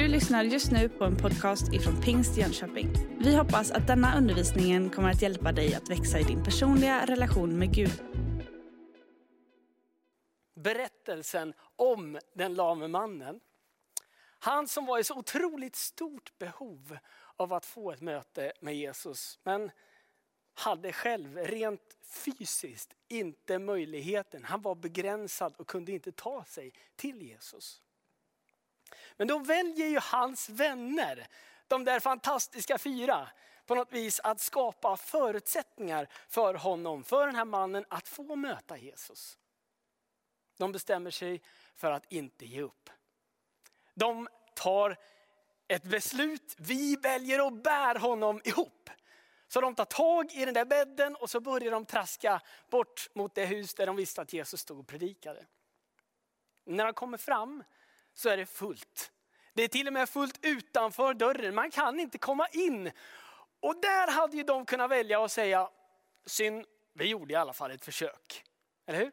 Du lyssnar just nu på en podcast ifrån Pingst Jönköping. Vi hoppas att denna undervisning kommer att hjälpa dig att växa i din personliga relation med Gud. Berättelsen om den lame mannen. Han som var i så otroligt stort behov av att få ett möte med Jesus. Men hade själv rent fysiskt inte möjligheten. Han var begränsad och kunde inte ta sig till Jesus. Men då väljer ju hans vänner, de där fantastiska fyra, på något vis att skapa förutsättningar för honom, för den här mannen att få möta Jesus. De bestämmer sig för att inte ge upp. De tar ett beslut, vi väljer att bära honom ihop. Så de tar tag i den där bädden och så börjar de traska bort mot det hus där de visste att Jesus stod och predikade. När de kommer fram så är det fullt. Det är till och med fullt utanför dörren, man kan inte komma in. Och där hade ju de kunnat välja att säga, synd, vi gjorde i alla fall ett försök. Eller hur?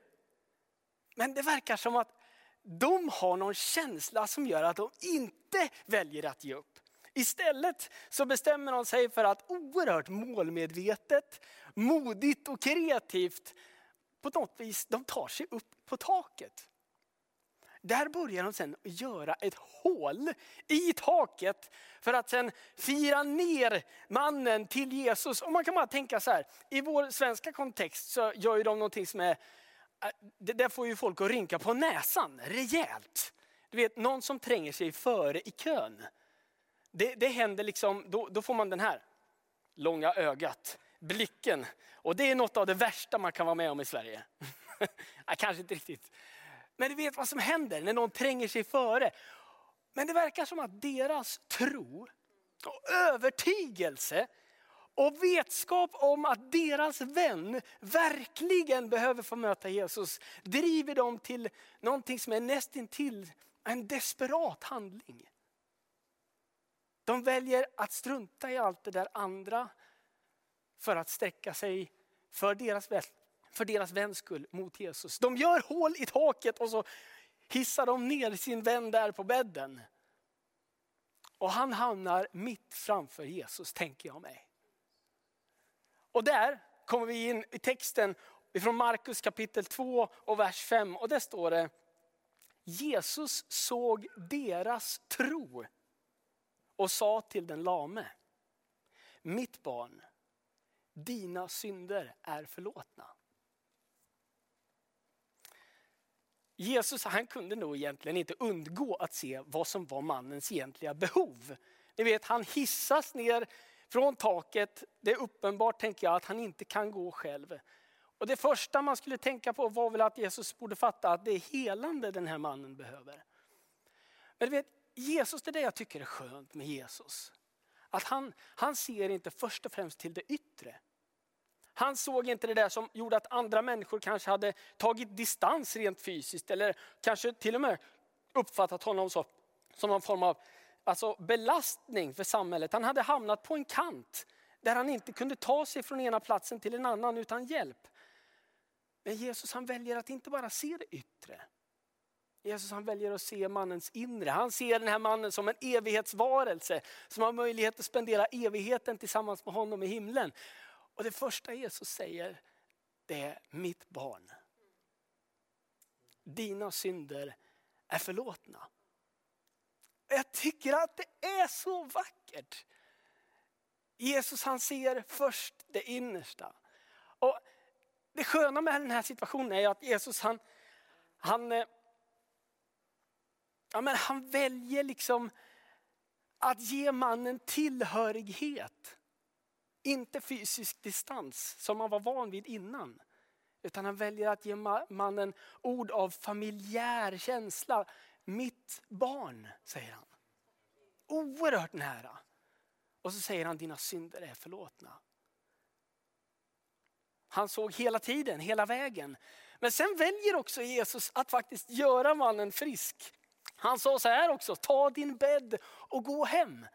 Men det verkar som att de har någon känsla som gör att de inte väljer att ge upp. Istället så bestämmer de sig för att oerhört målmedvetet, modigt och kreativt på något vis, de tar sig upp på taket. Där börjar de sen göra ett hål i taket för att sen fira ner mannen till Jesus. Och man kan bara tänka så här, i vår svenska kontext så gör ju de någonting som är, äh, det där får ju folk att rynka på näsan rejält. Du vet, någon som tränger sig före i kön. Det, det händer liksom, då, då får man den här långa ögat, blicken. Och det är något av det värsta man kan vara med om i Sverige. Kanske inte riktigt. Men du vet vad som händer när någon tränger sig före. Men det verkar som att deras tro och övertygelse och vetskap om att deras vän verkligen behöver få möta Jesus driver dem till någonting som är nästintill en desperat handling. De väljer att strunta i allt det där andra för att sträcka sig för deras för deras väns skull mot Jesus. De gör hål i taket och så hissar de ner sin vän där på bädden. Och han hamnar mitt framför Jesus, tänker jag mig. Och där kommer vi in i texten från Markus kapitel 2 och vers 5. Och där står det, Jesus såg deras tro och sa till den lame, mitt barn, dina synder är förlåtna. Jesus han kunde nog egentligen inte undgå att se vad som var mannens egentliga behov. Ni vet, han hissas ner från taket. Det är uppenbart, tänker jag, att han inte kan gå själv. Och det första man skulle tänka på var väl att Jesus borde fatta att det är helande den här mannen behöver. Men du vet, Jesus, det är det jag tycker är skönt med Jesus. Att han, han ser inte först och främst till det yttre. Han såg inte det där som gjorde att andra människor kanske hade tagit distans rent fysiskt eller kanske till och med uppfattat honom så, som någon form av alltså belastning för samhället. Han hade hamnat på en kant där han inte kunde ta sig från ena platsen till en annan utan hjälp. Men Jesus han väljer att inte bara se det yttre. Jesus han väljer att se mannens inre. Han ser den här mannen som en evighetsvarelse som har möjlighet att spendera evigheten tillsammans med honom i himlen. Och det första Jesus säger, det är mitt barn. Dina synder är förlåtna. Jag tycker att det är så vackert. Jesus han ser först det innersta. Och det sköna med den här situationen är att Jesus han, han, eh, ja, men han väljer liksom att ge mannen tillhörighet. Inte fysisk distans som man var van vid innan. Utan han väljer att ge mannen ord av familjär känsla. Mitt barn, säger han. Oerhört nära. Och så säger han, dina synder är förlåtna. Han såg hela tiden, hela vägen. Men sen väljer också Jesus att faktiskt göra mannen frisk. Han sa så här också, ta din bädd och gå hem.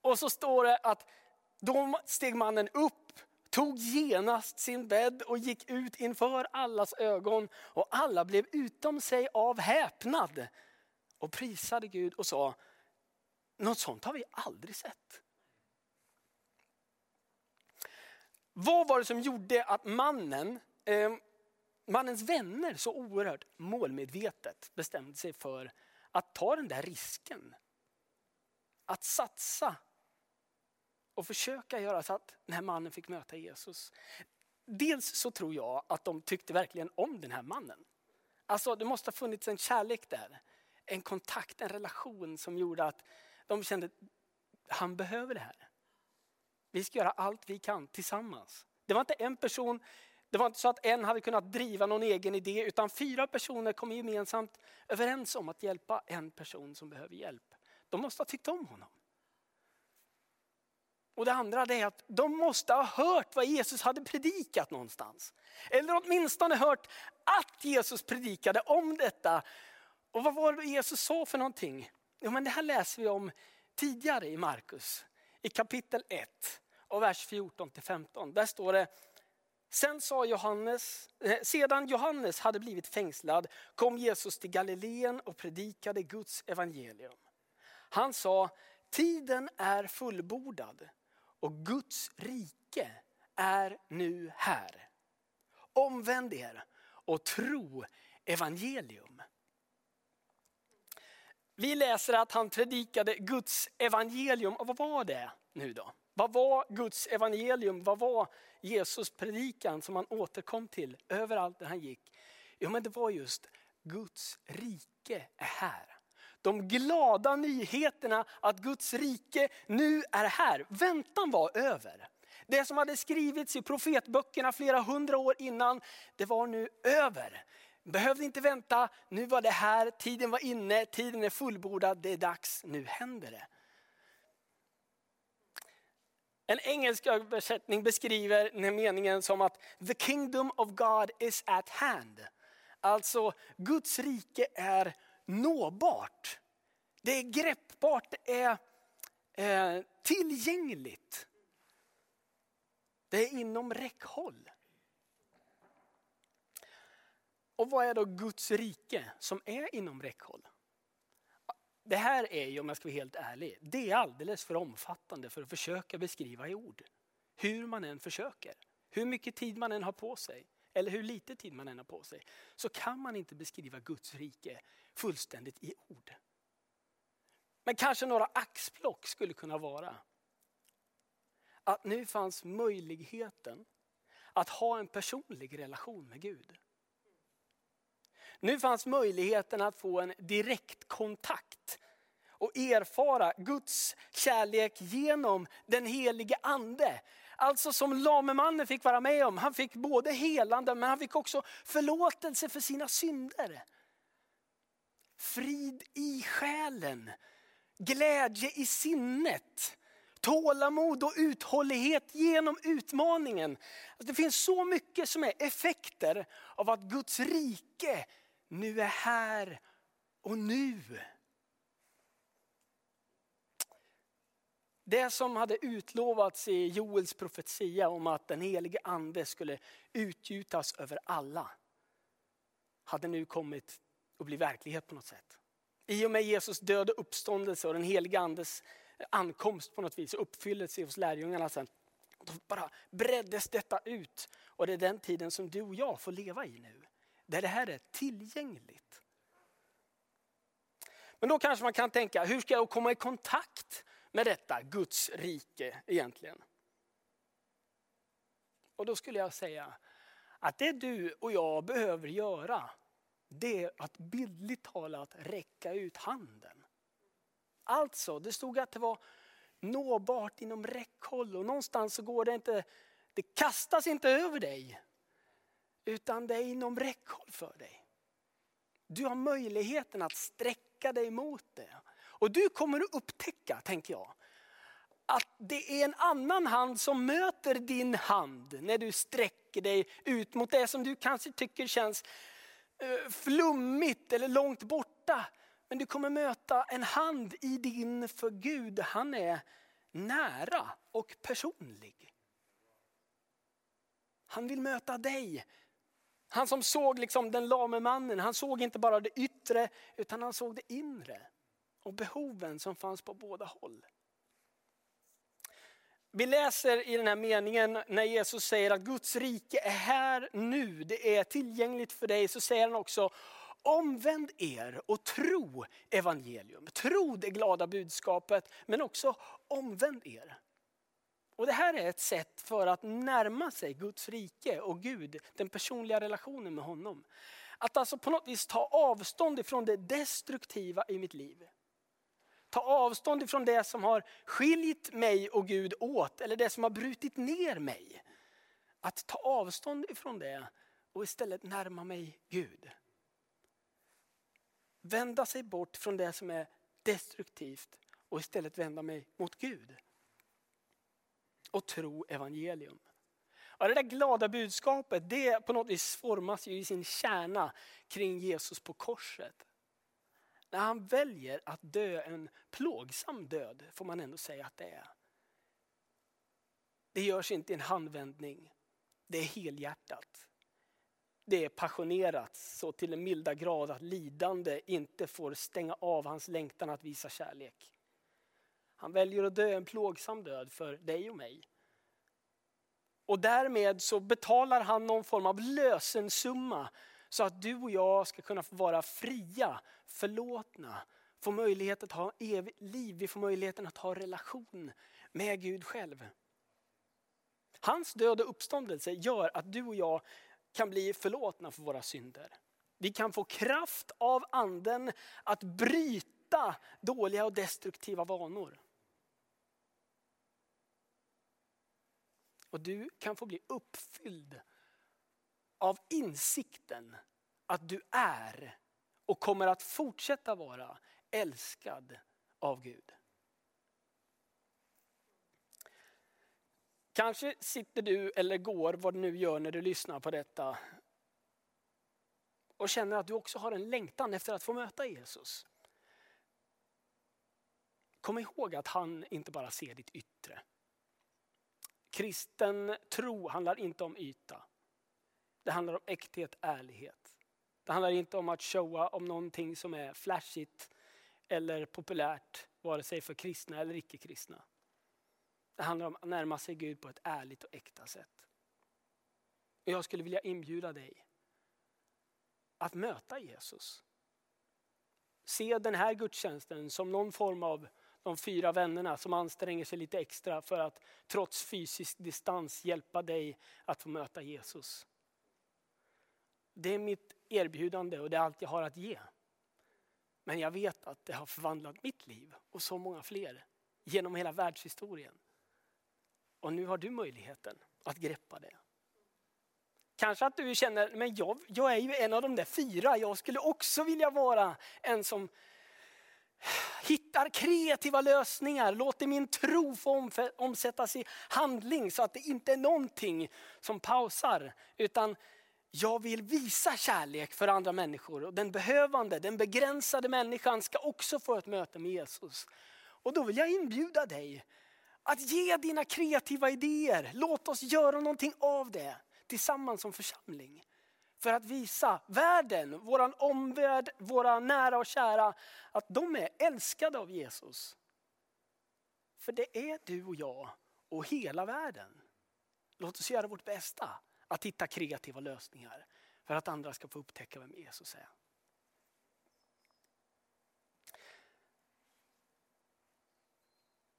Och så står det att då steg mannen upp, tog genast sin bädd och gick ut inför allas ögon. Och alla blev utom sig av häpnad och prisade Gud och sa, något sånt har vi aldrig sett. Vad var det som gjorde att mannen, eh, mannens vänner så oerhört målmedvetet bestämde sig för att ta den där risken? Att satsa och försöka göra så att den här mannen fick möta Jesus. Dels så tror jag att de tyckte verkligen om den här mannen. Alltså det måste ha funnits en kärlek där. En kontakt, en relation som gjorde att de kände att han behöver det här. Vi ska göra allt vi kan tillsammans. Det var inte en person, det var inte så att en hade kunnat driva någon egen idé utan fyra personer kom gemensamt överens om att hjälpa en person som behöver hjälp. De måste ha tyckt om honom. Och det andra är att de måste ha hört vad Jesus hade predikat någonstans. Eller åtminstone hört att Jesus predikade om detta. Och vad var det Jesus sa för någonting? Jo, men det här läser vi om tidigare i Markus. I kapitel 1 och vers 14 15. Där står det, Sen sa Johannes, eh, sedan Johannes hade blivit fängslad kom Jesus till Galileen och predikade Guds evangelium. Han sa, tiden är fullbordad och Guds rike är nu här. Omvänd er och tro evangelium. Vi läser att han predikade Guds evangelium. Och vad var det nu då? Vad var Guds evangelium? Vad var Jesus predikan som han återkom till överallt där han gick? Jo men det var just Guds rike är här. De glada nyheterna att Guds rike nu är här. Väntan var över. Det som hade skrivits i profetböckerna flera hundra år innan, det var nu över. Behövde inte vänta, nu var det här, tiden var inne, tiden är fullbordad, det är dags, nu händer det. En engelsk översättning beskriver den meningen som att the kingdom of God is at hand. Alltså Guds rike är nåbart. Det är greppbart, det är eh, tillgängligt. Det är inom räckhåll. Och vad är då Guds rike som är inom räckhåll? Det här är ju, om jag ska vara helt ärlig, det är alldeles för omfattande för att försöka beskriva i ord. Hur man än försöker, hur mycket tid man än har på sig, eller hur lite tid man än har på sig, så kan man inte beskriva Guds rike fullständigt i ord. Men kanske några axplock skulle kunna vara att nu fanns möjligheten att ha en personlig relation med Gud. Nu fanns möjligheten att få en direktkontakt och erfara Guds kärlek genom den helige ande. Alltså som lamemannen fick vara med om. Han fick både helande men han fick också förlåtelse för sina synder. Frid i själen, glädje i sinnet, tålamod och uthållighet genom utmaningen. Alltså det finns så mycket som är effekter av att Guds rike nu är här och nu. Det som hade utlovats i Joels profetia om att den helige ande skulle utgjutas över alla hade nu kommit att bli verklighet på något sätt. I och med Jesus död och uppståndelse och den helige andes ankomst på något vis, uppfyllelse hos lärjungarna sen. Då bara breddes detta ut och det är den tiden som du och jag får leva i nu. Där det här är tillgängligt. Men då kanske man kan tänka, hur ska jag komma i kontakt med detta Guds rike egentligen? Och då skulle jag säga att det du och jag behöver göra, det är att bildligt talat räcka ut handen. Alltså, det stod att det var nåbart inom räckhåll och någonstans så går det inte, det kastas inte över dig. Utan det är inom räckhåll för dig. Du har möjligheten att sträcka dig mot det. Och du kommer att upptäcka, tänker jag, att det är en annan hand som möter din hand när du sträcker dig ut mot det som du kanske tycker känns eh, flummigt eller långt borta. Men du kommer möta en hand i din, för Gud han är nära och personlig. Han vill möta dig. Han som såg liksom den lame mannen, han såg inte bara det yttre utan han såg det inre och behoven som fanns på båda håll. Vi läser i den här meningen när Jesus säger att Guds rike är här nu, det är tillgängligt för dig, så säger han också omvänd er och tro evangelium. Tro det glada budskapet, men också omvänd er. Och Det här är ett sätt för att närma sig Guds rike och Gud, den personliga relationen med honom. Att alltså på något vis ta avstånd ifrån det destruktiva i mitt liv. Ta avstånd ifrån det som har skiljt mig och Gud åt eller det som har brutit ner mig. Att ta avstånd ifrån det och istället närma mig Gud. Vända sig bort från det som är destruktivt och istället vända mig mot Gud. Och tro evangelium. Ja, det där glada budskapet det på något vis formas ju i sin kärna kring Jesus på korset. När han väljer att dö en plågsam död, får man ändå säga att det är. Det görs inte i en handvändning. Det är helhjärtat. Det är passionerat så till en milda grad att lidande inte får stänga av hans längtan att visa kärlek. Han väljer att dö en plågsam död för dig och mig. Och därmed så betalar han någon form av lösensumma så att du och jag ska kunna få vara fria, förlåtna, få möjlighet att ha evigt liv, vi får möjligheten att ha relation med Gud själv. Hans död och uppståndelse gör att du och jag kan bli förlåtna för våra synder. Vi kan få kraft av anden att bryta dåliga och destruktiva vanor. Och du kan få bli uppfylld av insikten att du är och kommer att fortsätta vara älskad av Gud. Kanske sitter du eller går, vad du nu gör när du lyssnar på detta och känner att du också har en längtan efter att få möta Jesus. Kom ihåg att han inte bara ser ditt yttre. Kristen tro handlar inte om yta. Det handlar om äkthet, ärlighet. Det handlar inte om att showa om någonting som är flashigt eller populärt, vare sig för kristna eller icke-kristna. Det handlar om att närma sig Gud på ett ärligt och äkta sätt. Och jag skulle vilja inbjuda dig att möta Jesus. Se den här gudstjänsten som någon form av de fyra vännerna som anstränger sig lite extra för att trots fysisk distans hjälpa dig att få möta Jesus. Det är mitt erbjudande och det är allt jag har att ge. Men jag vet att det har förvandlat mitt liv och så många fler genom hela världshistorien. Och nu har du möjligheten att greppa det. Kanske att du känner, men jag, jag är ju en av de där fyra, jag skulle också vilja vara en som hittar kreativa lösningar, låter min tro få omsättas i handling så att det inte är någonting som pausar. Utan jag vill visa kärlek för andra människor och den behövande, den begränsade människan ska också få ett möte med Jesus. Och då vill jag inbjuda dig att ge dina kreativa idéer. Låt oss göra någonting av det tillsammans som församling. För att visa världen, våran omvärld, våra nära och kära att de är älskade av Jesus. För det är du och jag och hela världen. Låt oss göra vårt bästa att hitta kreativa lösningar för att andra ska få upptäcka vem Jesus är.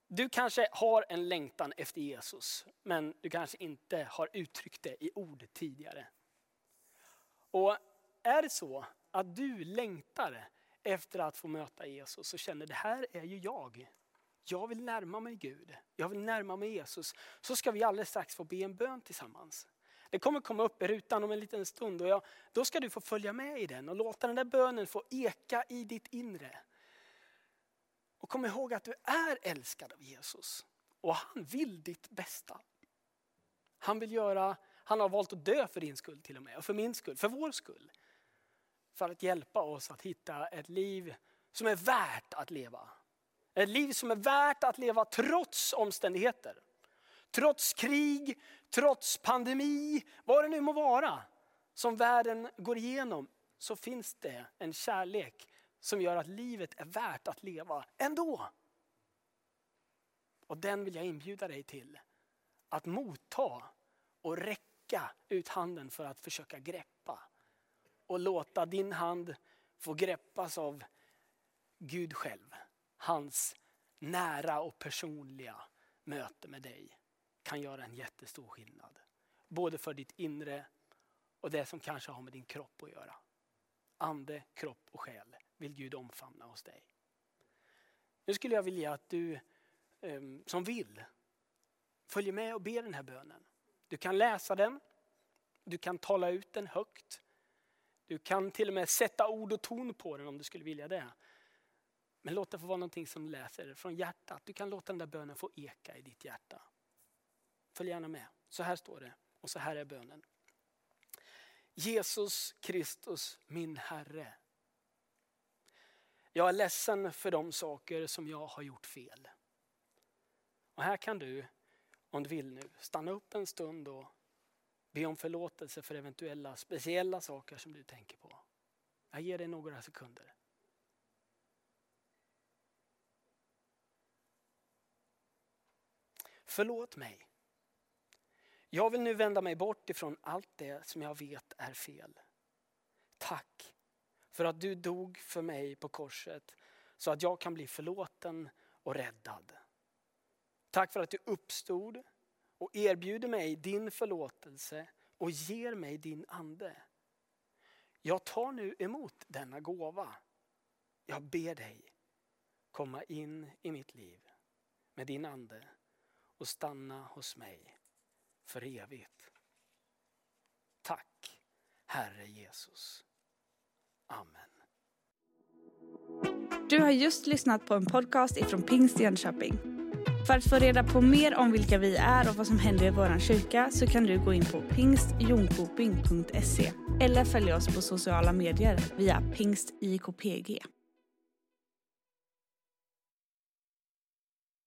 Du kanske har en längtan efter Jesus, men du kanske inte har uttryckt det i ord tidigare. Och är det så att du längtar efter att få möta Jesus och känner det här är ju jag. Jag vill närma mig Gud, jag vill närma mig Jesus. Så ska vi alldeles strax få be en bön tillsammans. Det kommer komma upp i rutan om en liten stund och jag, då ska du få följa med i den och låta den där bönen få eka i ditt inre. Och kom ihåg att du är älskad av Jesus och han vill ditt bästa. Han vill göra, han har valt att dö för din skull till och med och för min skull, för vår skull. För att hjälpa oss att hitta ett liv som är värt att leva. Ett liv som är värt att leva trots omständigheter. Trots krig, trots pandemi, vad det nu må vara som världen går igenom så finns det en kärlek som gör att livet är värt att leva ändå. Och den vill jag inbjuda dig till. Att motta och räcka ut handen för att försöka greppa. Och låta din hand få greppas av Gud själv. Hans nära och personliga möte med dig kan göra en jättestor skillnad. Både för ditt inre och det som kanske har med din kropp att göra. Ande, kropp och själ vill Gud omfamna hos dig. Nu skulle jag vilja att du ehm, som vill följer med och ber den här bönen. Du kan läsa den, du kan tala ut den högt. Du kan till och med sätta ord och ton på den om du skulle vilja det. Men låt det få vara någonting som läser från hjärtat. Du kan låta den där bönen få eka i ditt hjärta. Följ gärna med. Så här står det och så här är bönen. Jesus Kristus min Herre. Jag är ledsen för de saker som jag har gjort fel. Och här kan du, om du vill nu, stanna upp en stund och be om förlåtelse för eventuella speciella saker som du tänker på. Jag ger dig några sekunder. Förlåt mig. Jag vill nu vända mig bort ifrån allt det som jag vet är fel. Tack för att du dog för mig på korset så att jag kan bli förlåten och räddad. Tack för att du uppstod och erbjuder mig din förlåtelse och ger mig din ande. Jag tar nu emot denna gåva. Jag ber dig komma in i mitt liv med din ande och stanna hos mig för evigt. Tack Herre Jesus. Amen. Du har just lyssnat på en podcast ifrån Pingst Jönköping. För att få reda på mer om vilka vi är och vad som händer i vår kyrka så kan du gå in på pingstjonkoping.se eller följa oss på sociala medier via pingstjkpg.